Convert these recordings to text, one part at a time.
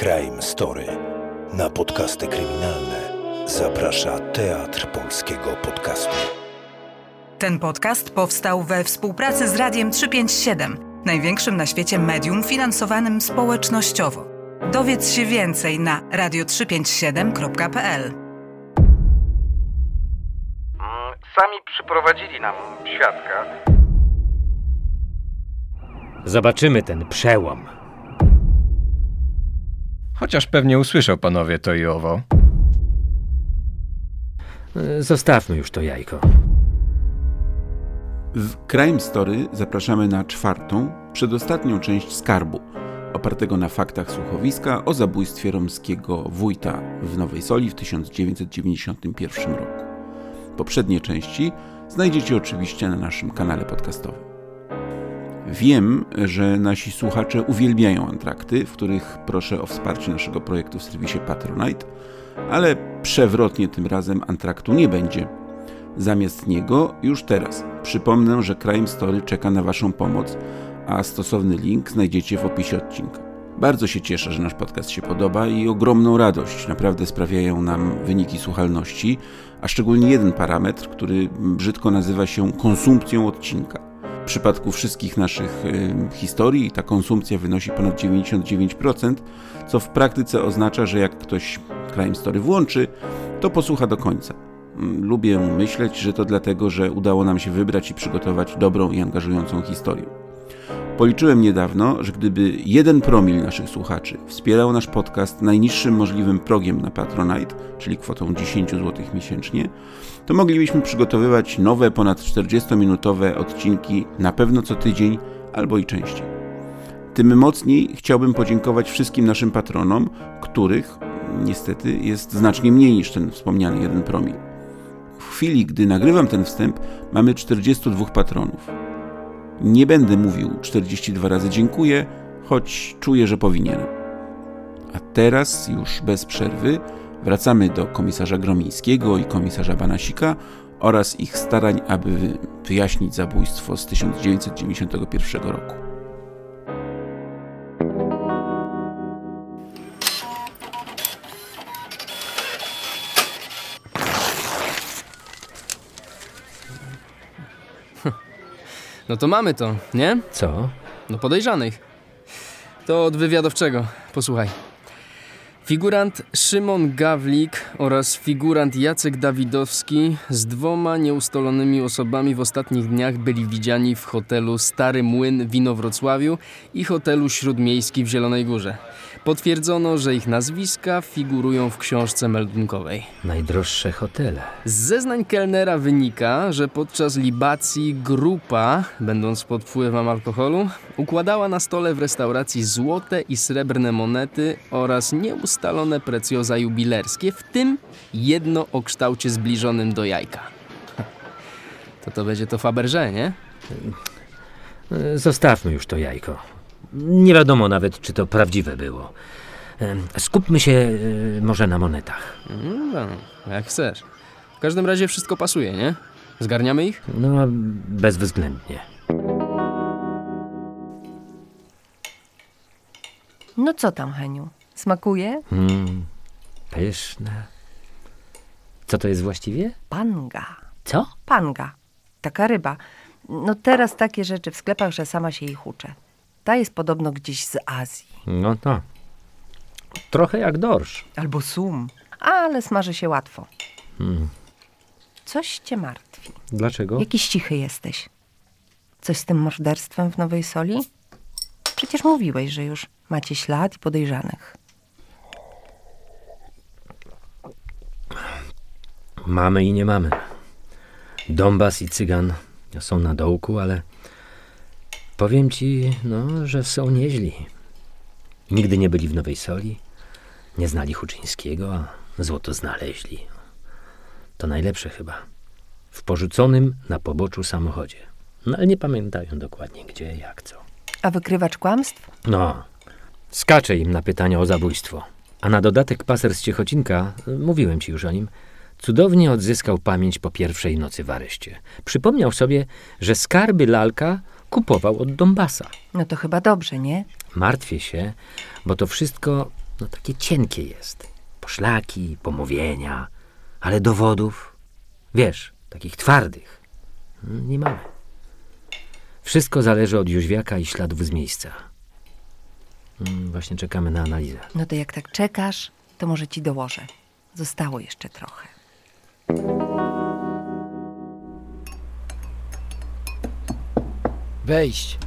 Crime Story. Na podcasty kryminalne zaprasza Teatr Polskiego Podcastu. Ten podcast powstał we współpracy z Radiem 357, największym na świecie medium finansowanym społecznościowo. Dowiedz się więcej na radio357.pl. Mm, Sami przyprowadzili nam świadka. Zobaczymy ten przełom. Chociaż pewnie usłyszał panowie to i owo. Zostawmy już to jajko. W Crime Story zapraszamy na czwartą, przedostatnią część Skarbu, opartego na faktach słuchowiska o zabójstwie romskiego wójta w Nowej Soli w 1991 roku. Poprzednie części znajdziecie oczywiście na naszym kanale podcastowym. Wiem, że nasi słuchacze uwielbiają antrakty, w których proszę o wsparcie naszego projektu w serwisie Patronite, ale przewrotnie tym razem antraktu nie będzie. Zamiast niego już teraz przypomnę, że Crime Story czeka na Waszą pomoc, a stosowny link znajdziecie w opisie odcinka. Bardzo się cieszę, że nasz podcast się podoba i ogromną radość naprawdę sprawiają nam wyniki słuchalności, a szczególnie jeden parametr, który brzydko nazywa się konsumpcją odcinka. W przypadku wszystkich naszych y, historii ta konsumpcja wynosi ponad 99%, co w praktyce oznacza, że jak ktoś Crime Story włączy, to posłucha do końca. Mm, Lubię myśleć, że to dlatego, że udało nam się wybrać i przygotować dobrą i angażującą historię. Policzyłem niedawno, że gdyby jeden promil naszych słuchaczy wspierał nasz podcast najniższym możliwym progiem na Patronite, czyli kwotą 10 zł miesięcznie, to moglibyśmy przygotowywać nowe, ponad 40-minutowe odcinki na pewno co tydzień albo i częściej. Tym mocniej chciałbym podziękować wszystkim naszym patronom, których niestety jest znacznie mniej niż ten wspomniany jeden promil. W chwili, gdy nagrywam ten wstęp, mamy 42 patronów. Nie będę mówił 42 razy dziękuję, choć czuję, że powinienem. A teraz już bez przerwy wracamy do komisarza Gromińskiego i komisarza Banasika oraz ich starań, aby wyjaśnić zabójstwo z 1991 roku. No to mamy to, nie? Co? No podejrzanych. To od wywiadowczego. Posłuchaj. Figurant Szymon Gawlik oraz figurant Jacek Dawidowski z dwoma nieustolonymi osobami w ostatnich dniach byli widziani w hotelu Stary Młyn w Inowrocławiu i hotelu Śródmiejski w Zielonej Górze. Potwierdzono, że ich nazwiska figurują w książce meldunkowej. Najdroższe hotele. Z zeznań kelnera wynika, że podczas libacji grupa, będąc pod wpływem alkoholu, układała na stole w restauracji złote i srebrne monety oraz nieustalone precjoza jubilerskie, w tym jedno o kształcie zbliżonym do jajka. To to będzie to Faberże, nie? Zostawmy już to jajko. Nie wiadomo nawet, czy to prawdziwe było. Skupmy się e, może na monetach. No, jak chcesz. W każdym razie wszystko pasuje, nie? Zgarniamy ich? No, bezwzględnie. No co tam, Heniu? Smakuje? Mm, pyszne. Co to jest właściwie? Panga. Co? Panga. Taka ryba. No teraz takie rzeczy w sklepach, że sama się ich uczę. Ta jest podobno gdzieś z Azji. No to. Trochę jak dorsz. Albo sum. Ale smaży się łatwo. Mm. Coś cię martwi. Dlaczego? Jakiś cichy jesteś. Coś z tym morderstwem w Nowej Soli? Przecież mówiłeś, że już macie ślad i podejrzanych. Mamy i nie mamy. Donbas i Cygan są na dołku, ale powiem ci, no, że są nieźli. Nigdy nie byli w Nowej Soli, nie znali Huczyńskiego, a złoto znaleźli. To najlepsze chyba. W porzuconym na poboczu samochodzie. No ale nie pamiętają dokładnie gdzie, jak, co. A wykrywacz kłamstw? No, skacze im na pytania o zabójstwo. A na dodatek paser z Ciechocinka, mówiłem ci już o nim, cudownie odzyskał pamięć po pierwszej nocy w areszcie. Przypomniał sobie, że skarby lalka kupował od Donbasa. No to chyba dobrze, nie? Martwię się, bo to wszystko No takie cienkie jest. Poszlaki, pomówienia, ale dowodów, wiesz, takich twardych, mm, nie mamy. Wszystko zależy od Jóźwiaka i śladów z miejsca. Mm, Właśnie czekamy na analizę. No to jak tak czekasz, to może ci dołożę. Zostało jeszcze trochę. Wejść.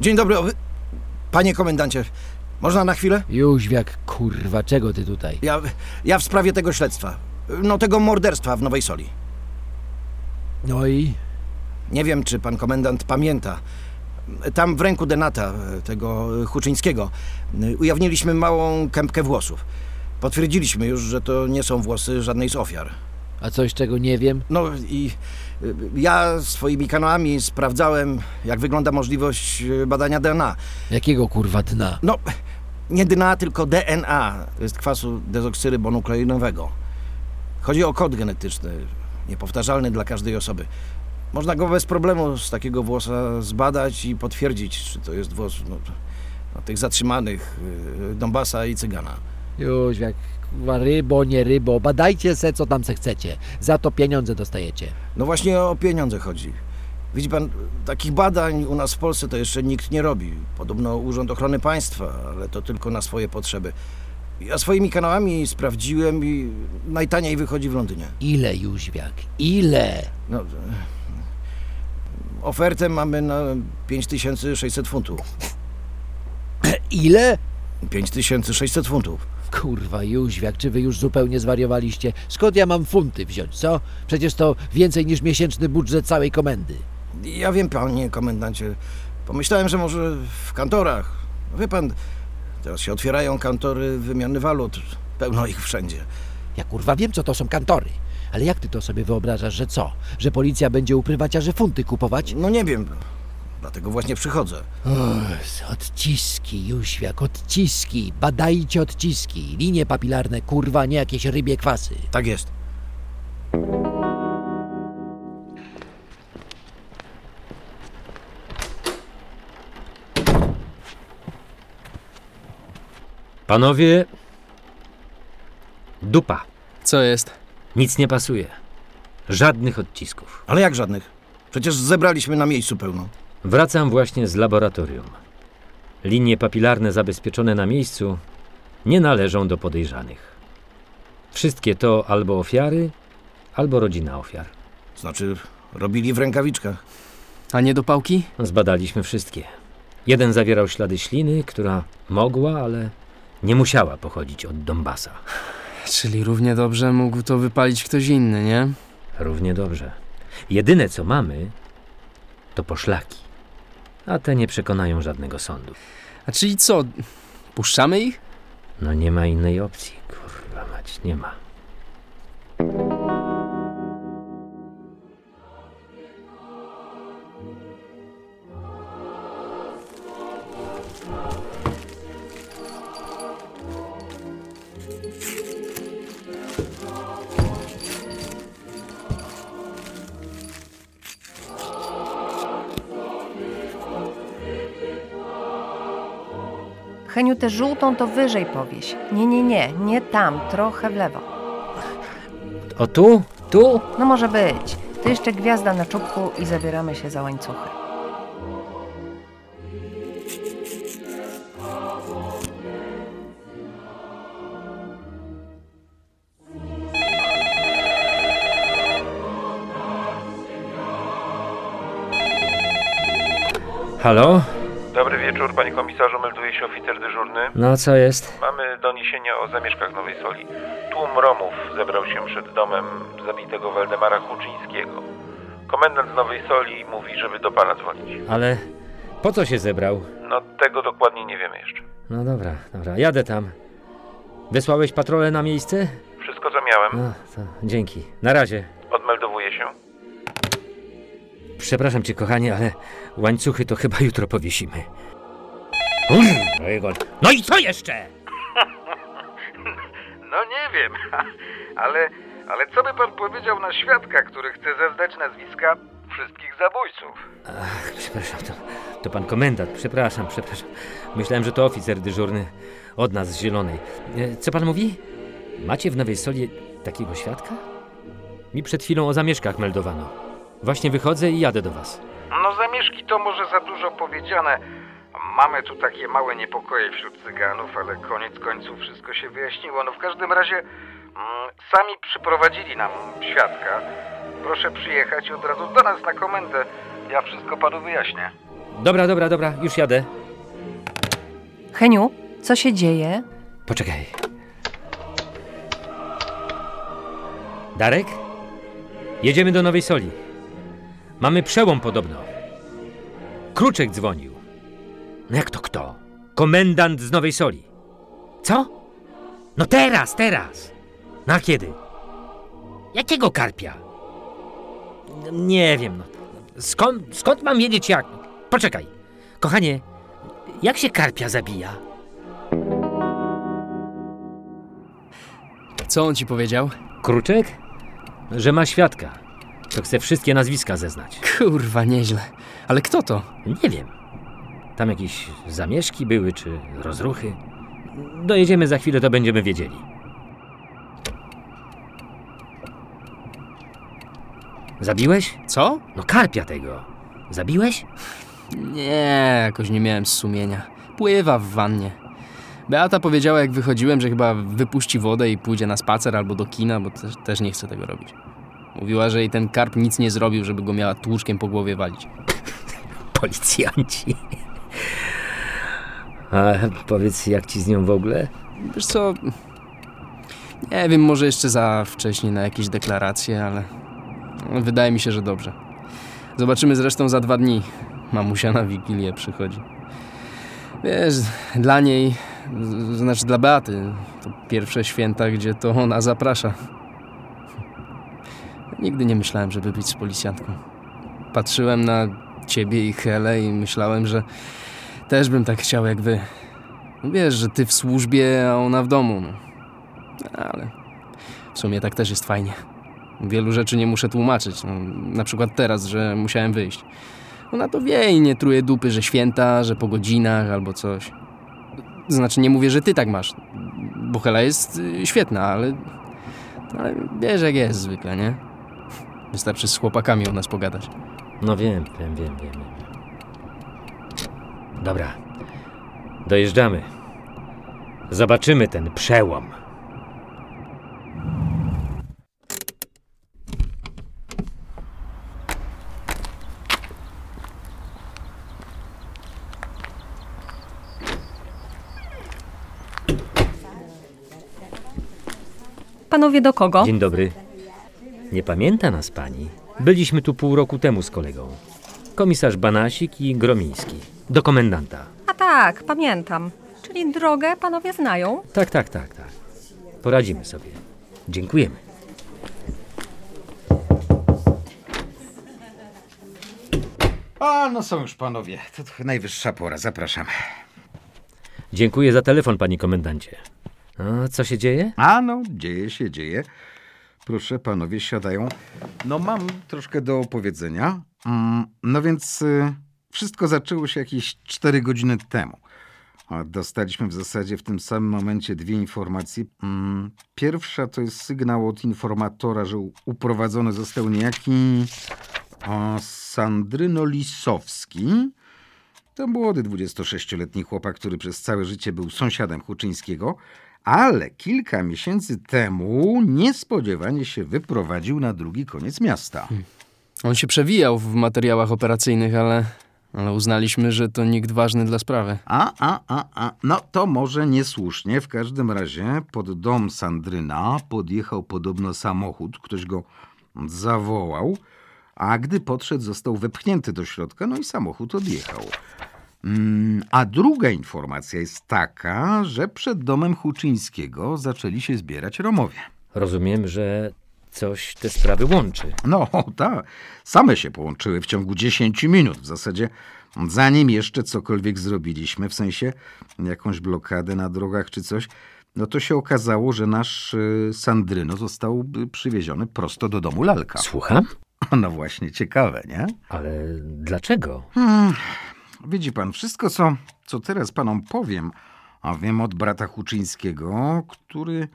Dzień dobry, o, wy- panie komendancie. Można na chwilę? Jóźwiak, kurwa, czego ty tutaj? Ja, ja w sprawie tego śledztwa. No tego morderstwa w Nowej Soli. No i? Nie wiem, czy pan komendant pamięta. Tam w ręku Denata, tego Huczyńskiego, ujawniliśmy małą kępkę włosów. Potwierdziliśmy już, że to nie są włosy żadnej z ofiar. A coś, czego nie wiem? No i y, ja swoimi kanałami sprawdzałem, jak wygląda możliwość badania DNA. Jakiego kurwa dna? No, nie DNA, tylko DNA. To jest kwasu dezoksyrybonukleinowego. Chodzi o kod genetyczny, niepowtarzalny dla każdej osoby. Można go bez problemu z takiego włosa zbadać i potwierdzić, czy to jest włos no, no, tych zatrzymanych y, Donbasa i Cygana. Jóźwiak, kurwa, rybo, nie rybo, badajcie se, co tam se chcecie. Za to pieniądze dostajecie. No właśnie o pieniądze chodzi. Widzi pan, takich badań u nas w Polsce to jeszcze nikt nie robi. Podobno Urząd Ochrony Państwa, ale to tylko na swoje potrzeby. Ja swoimi kanałami sprawdziłem i najtaniej wychodzi w Londynie. Ile, Jóźwiak? Ile? No, ofertę mamy na 5600 funtów. Ile? 5600 funtów. Kurwa, Jóźwiak, czy wy już zupełnie zwariowaliście? Skąd ja mam funty wziąć, co? Przecież to więcej niż miesięczny budżet całej komendy. Ja wiem, panie komendancie. Pomyślałem, że może w kantorach. Wie pan, teraz się otwierają kantory wymiany walut. Pełno ich wszędzie. Ja kurwa wiem, co to są kantory. Ale jak ty to sobie wyobrażasz, że co? Że policja będzie u prywaciarzy funty kupować? No nie wiem. Dlatego właśnie przychodzę. O, odciski, Jóźwiak, odciski. Badajcie odciski. Linie papilarne, kurwa, nie jakieś rybie kwasy. Tak jest. Panowie, dupa. Co jest? Nic nie pasuje. Żadnych odcisków. Ale jak żadnych? Przecież zebraliśmy na miejscu pełno. Wracam właśnie z laboratorium. Linie papilarne zabezpieczone na miejscu nie należą do podejrzanych. Wszystkie to albo ofiary, albo rodzina ofiar. Znaczy, robili w rękawiczkach. A nie do pałki? Zbadaliśmy wszystkie. Jeden zawierał ślady śliny, która mogła, ale nie musiała pochodzić od Donbasa. Czyli równie dobrze mógł to wypalić ktoś inny, nie? Równie dobrze. Jedyne co mamy, to poszlaki. A te nie przekonają żadnego sądu. A czyli co? Puszczamy ich? No nie ma innej opcji, kurwa mać, nie ma. Heniu, tę żółtą to wyżej powieś. Nie, nie, nie, nie tam, trochę w lewo. O tu? Tu? No może być. To jeszcze gwiazda na czubku i zabieramy się za łańcuchy. Halo? Wieczór, panie komisarzu, melduje się oficer dyżurny. No co jest? Mamy doniesienia o zamieszkach Nowej Soli. Tłum Romów zebrał się przed domem zabitego Waldemara Huczyńskiego. Komendant z Nowej Soli mówi, żeby do pana dzwonić. Ale po co się zebrał? No tego dokładnie nie wiemy jeszcze. No dobra, dobra, jadę tam. Wysłałeś patrole na miejsce? Wszystko co miałem, No, to dzięki. Na razie. odmeldowuję się. Przepraszam cię, kochanie, ale łańcuchy to chyba jutro powiesimy. Igor. No i co jeszcze? No nie wiem, ale, ale co by pan powiedział na świadka, który chce zeznać nazwiska wszystkich zabójców. Ach, przepraszam, to, to pan komendant. Przepraszam, przepraszam. Myślałem, że to oficer dyżurny od nas z Zielonej. E, Co pan mówi? Macie w Nowej Soli takiego świadka? Mi przed chwilą o zamieszkach meldowano. Właśnie wychodzę i jadę do was. No zamieszki to może za dużo powiedziane. Mamy tu takie małe niepokoje wśród cyganów, ale koniec końców wszystko się wyjaśniło. No w każdym razie mm, sami przyprowadzili nam świadka. Proszę przyjechać od razu do nas na komendę. Ja wszystko panu wyjaśnię. Dobra, dobra, dobra, już jadę. Heniu, co się dzieje? Poczekaj. Darek? Jedziemy do Nowej Soli. Mamy przełom podobno. Kruczek dzwonił. No jak to kto? Komendant z Nowej Soli. Co? No teraz, teraz. No a kiedy? Jakiego karpia? No, Nie wiem, no. Skąd, skąd mam wiedzieć jak? Poczekaj. Kochanie, jak się karpia zabija? Co on ci powiedział? Kruczek? Że ma świadka. To chce wszystkie nazwiska zeznać. Kurwa, nieźle. Ale kto to? Nie wiem. Tam jakieś zamieszki były, czy rozruchy. Dojedziemy za chwilę, to będziemy wiedzieli. Zabiłeś? Co? No karpia tego. Zabiłeś? Nie, jakoś nie miałem sumienia. Pływa w wannie. Beata powiedziała, jak wychodziłem, że chyba wypuści wodę i pójdzie na spacer albo do kina, bo też, też nie chce tego robić. Mówiła, że jej ten karp nic nie zrobił, żeby go miała tłuczkiem po głowie walić. Policjanci. A powiedz, jak ci z nią w ogóle? Wiesz co, nie wiem, może jeszcze za wcześnie na jakieś deklaracje, ale wydaje mi się, że dobrze. Zobaczymy zresztą za dwa dni. Mamusia na Wigilię przychodzi. Wiesz, dla niej, znaczy dla Beaty, to pierwsze święta, gdzie to ona zaprasza. Nigdy nie myślałem, żeby być z policjantką. Patrzyłem na ciebie i Helę i myślałem, że też bym tak chciał jak wy. Wiesz, że ty w służbie, a ona w domu. No. Ale w sumie tak też jest fajnie. Wielu rzeczy nie muszę tłumaczyć. No, na przykład teraz, że musiałem wyjść. Ona to wie i nie truje dupy, że święta, że po godzinach albo coś. Znaczy nie mówię, że ty tak masz. Bo Hela jest y, świetna, ale, ale wiesz jak jest zwykle, nie? Wystarczy z chłopakami u nas pogadać. No wiem, wiem, wiem, wiem. Dobra. Dojeżdżamy. Zobaczymy ten przełom. Panowie do kogo? Dzień dobry. Nie pamięta nas pani? Byliśmy tu pół roku temu z kolegą. Komisarz Banasik i Gromiński. Do komendanta. A tak, pamiętam. Czyli drogę panowie znają? Tak, tak, tak, tak. Poradzimy sobie. Dziękujemy. A, no są już panowie. To trochę najwyższa pora, zapraszam. Dziękuję za telefon, panie komendancie. A co się dzieje? A no, dzieje się, dzieje. Proszę, panowie siadają. No mam troszkę do opowiedzenia. Mm, no więc y, wszystko zaczęło się jakieś 4 godziny temu. Dostaliśmy w zasadzie w tym samym momencie dwie informacje. Mm, Pierwsza to jest sygnał od informatora, że uprowadzony został niejaki Sandryno Lisowski. To młody 26-letni chłopak, który przez całe życie był sąsiadem Huczyńskiego, ale kilka miesięcy temu niespodziewanie się wyprowadził na drugi koniec miasta. On się przewijał w materiałach operacyjnych, ale, ale uznaliśmy, że to nikt ważny dla sprawy. A, a, a, a. No to może niesłusznie. W każdym razie pod dom Sandryna podjechał podobno samochód. Ktoś go zawołał, a gdy podszedł, został wepchnięty do środka, no i samochód odjechał. Mm, A druga informacja jest taka, że przed domem Huczyńskiego zaczęli się zbierać Romowie. Rozumiem, że coś te sprawy łączy. No tak, same się połączyły w ciągu 10 minut. W zasadzie zanim jeszcze cokolwiek zrobiliśmy, w sensie jakąś blokadę na drogach czy coś, no to się okazało, że nasz y, Sandryno został y, przywieziony prosto do domu Lalka. Słucham? No właśnie, ciekawe, nie? Ale dlaczego? Hmm, widzi pan, wszystko, co, co teraz panom powiem, a wiem od brata Huczyńskiego, który,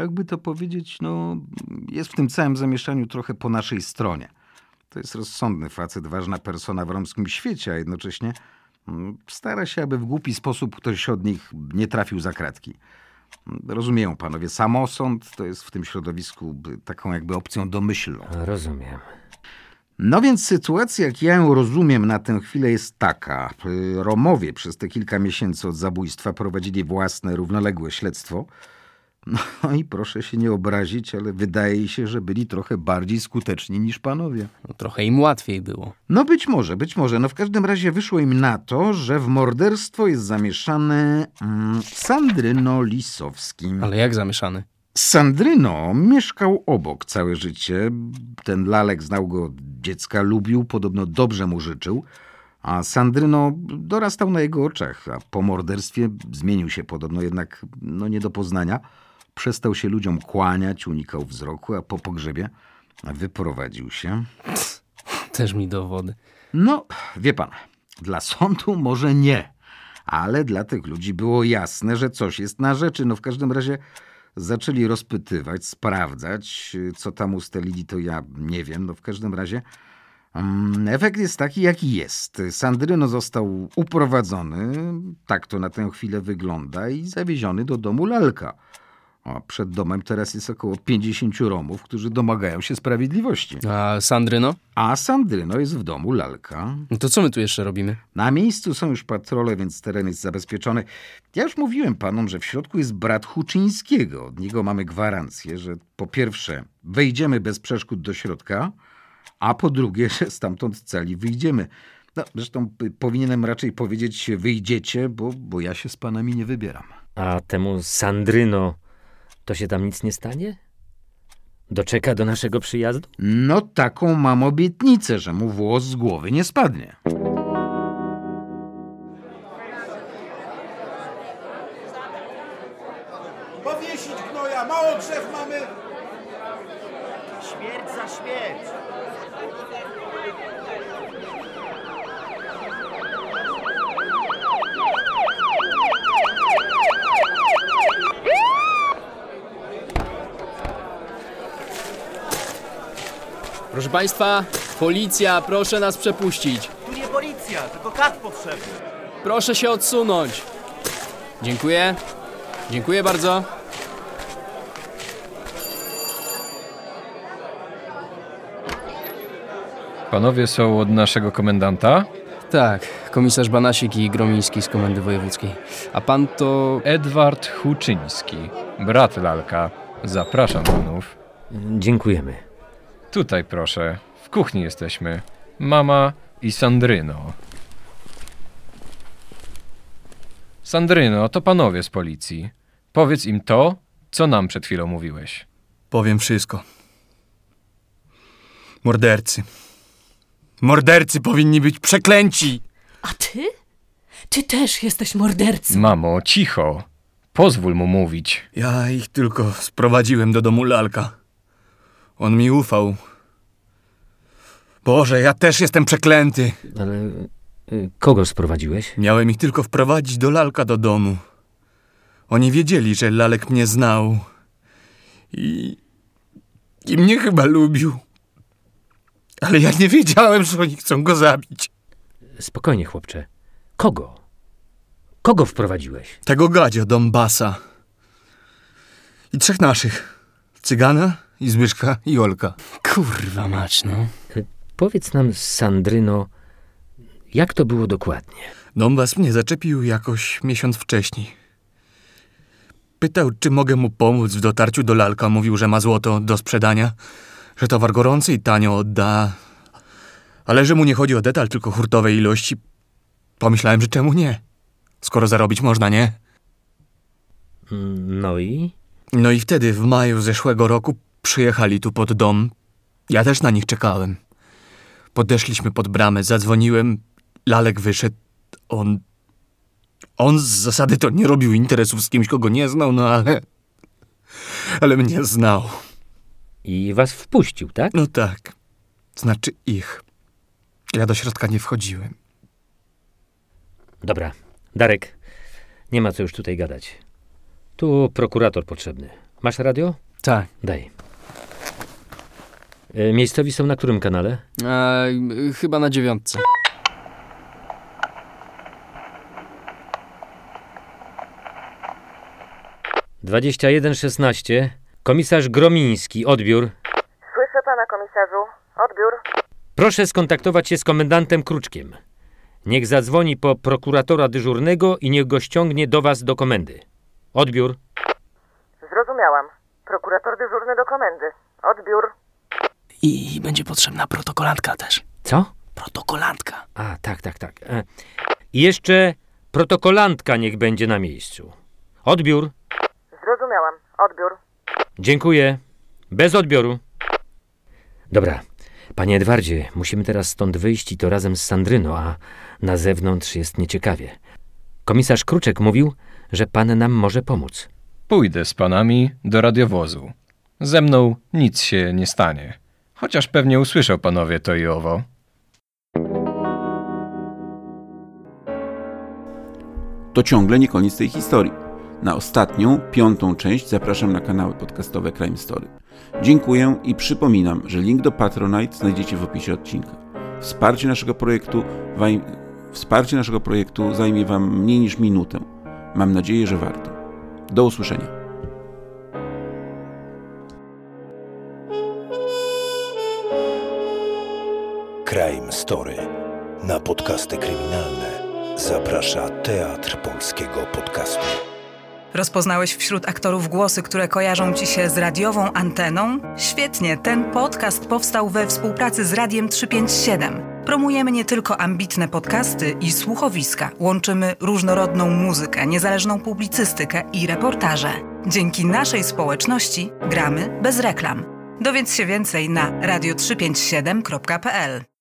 jakby to powiedzieć, no, jest w tym całym zamieszaniu trochę po naszej stronie. To jest rozsądny facet, ważna persona w romskim świecie, a jednocześnie mm, stara się, aby w głupi sposób ktoś od nich nie trafił za kratki. Rozumieją panowie, samosąd to jest w tym środowisku taką jakby opcją domyślną. Rozumiem. No więc sytuacja, jak ja ją rozumiem na tę chwilę jest taka. Romowie przez te kilka miesięcy od zabójstwa prowadzili własne, równoległe śledztwo. No i proszę się nie obrazić, ale wydaje się, że byli trochę bardziej skuteczni niż panowie. No, trochę im łatwiej było. No być może, być może. No w każdym razie wyszło im na to, że w morderstwo jest zamieszany mm, Sandryno Lisowski. Ale jak zamieszany? Sandryno mieszkał obok całe życie. Ten lalek znał go od dziecka, lubił, podobno dobrze mu życzył. A Sandryno dorastał na jego oczach, a po morderstwie zmienił się podobno jednak no nie do poznania. Przestał się ludziom kłaniać, unikał wzroku, a po pogrzebie wyprowadził się. Też mi dowody. No, wie pan, dla sądu może nie, ale dla tych ludzi było jasne, że coś jest na rzeczy. No w każdym razie zaczęli rozpytywać, sprawdzać, co tam ustalili, to ja nie wiem. No w każdym razie um, efekt jest taki, jaki jest. Sandryno został uprowadzony, tak to na tę chwilę wygląda, i zawieziony do domu lalka. A przed domem teraz jest około 50 Romów, którzy domagają się sprawiedliwości. A Sandryno? A Sandryno jest w domu lalka. No to co my tu jeszcze robimy? Na miejscu są już patrole, więc teren jest zabezpieczony. Ja już mówiłem panom, że w środku jest brat Huczyńskiego. Od niego mamy gwarancję, że po pierwsze wejdziemy bez przeszkód do środka, a po drugie, że stamtąd cali wyjdziemy. No, zresztą powinienem raczej powiedzieć wyjdziecie, bo, bo ja się z panami nie wybieram. A temu Sandryno to się tam nic nie stanie? Doczeka do naszego przyjazdu? No taką mam obietnicę, że mu włos z głowy nie spadnie. Powiesić gnoja, mało drzew mamy! Śmierć za śmierć! Proszę państwa, policja, proszę nas przepuścić. Tu nie policja, tylko kat potrzebny. Proszę się odsunąć. Dziękuję. Dziękuję bardzo. Panowie są od naszego komendanta? Tak, komisarz Banasik i Gromiński z Komendy Wojewódzkiej. A pan to... Edward Huczyński, brat Lalka. Zapraszam panów. Dziękujemy. Tutaj proszę, w kuchni jesteśmy. Mama i Sandryno. Sandryno, to panowie z policji. Powiedz im to, co nam przed chwilą mówiłeś. Powiem wszystko. Mordercy. Mordercy powinni być przeklęci! A ty? Ty też jesteś mordercą. Mamo, cicho. Pozwól mu mówić. Ja ich tylko sprowadziłem do domu lalka. On mi ufał. Boże, ja też jestem przeklęty. Ale y, kogo sprowadziłeś? Miałem ich tylko wprowadzić do lalka do domu. Oni wiedzieli, że lalek mnie znał. I. i mnie chyba lubił. Ale ja nie wiedziałem, że oni chcą go zabić. Spokojnie, chłopcze. Kogo? Kogo wprowadziłeś? Tego gadzia Dombasa. I trzech naszych. Cygana, i Zbyszka, i Olka. Kurwa mać, no. Powiedz nam, Sandryno, jak to było dokładnie? Dombas mnie zaczepił jakoś miesiąc wcześniej. Pytał, czy mogę mu pomóc w dotarciu do lalka. Mówił, że ma złoto do sprzedania, że towar gorący i tanio odda. Ale że mu nie chodzi o detal, tylko hurtowej ilości. Pomyślałem, że czemu nie? Skoro zarobić można, nie? No i? No i wtedy, w maju zeszłego roku, przyjechali tu pod dom. Ja też na nich czekałem. Podeszliśmy pod bramę, zadzwoniłem, Lalek wyszedł. On. On z zasady to nie robił interesów z kimś, kogo nie znał, no ale. Ale mnie znał. I was wpuścił, tak? No tak. Znaczy ich. Ja do środka nie wchodziłem. Dobra, Darek, nie ma co już tutaj gadać. Tu prokurator potrzebny. Masz radio? Tak. Daj. E, Miejscowi są na którym kanale? Y, chyba na dziewiątce. Dwadzieścia jeden szesnaście. Komisarz Gromiński, odbiór. Słyszę pana komisarzu. Odbiór. Proszę skontaktować się z komendantem Kruczkiem. Niech zadzwoni po prokuratora dyżurnego i niech go ściągnie do was do komendy. Odbiór. Zrozumiałam. Prokurator dyżurny do komendy. Odbiór. I będzie potrzebna protokolantka też. Co? Protokolantka. A, tak, tak, tak. E, I jeszcze protokolantka niech będzie na miejscu. Odbiór. Zrozumiałam. Odbiór. Dziękuję. Bez odbioru. Dobra. Panie Edwardzie, musimy teraz stąd wyjść i to razem z Sandryno, a na zewnątrz jest nieciekawie. Komisarz Kruczek mówił, że pan nam może pomóc. Pójdę z panami do radiowozu. Ze mną nic się nie stanie. Chociaż pewnie usłyszą panowie to i owo. To ciągle nie koniec tej historii. Na ostatnią, piątą część zapraszam na kanały podcastowe Crime Story. Dziękuję i przypominam, że link do Patronite znajdziecie w opisie odcinka. Wsparcie naszego projektu, waj... Wsparcie naszego projektu zajmie Wam mniej niż minutę. Mam nadzieję, że warto. Do usłyszenia. Crime Story. Na podcasty kryminalne zaprasza Teatr Polskiego Podcastu. Rozpoznałeś wśród aktorów głosy, które kojarzą ci się z radiową anteną? Świetnie, ten podcast powstał we współpracy z Radiem 357. Promujemy nie tylko ambitne podcasty i słuchowiska, łączymy różnorodną muzykę, niezależną publicystykę i reportaże. Dzięki naszej społeczności gramy bez reklam. Dowiedz się więcej na radio357.pl.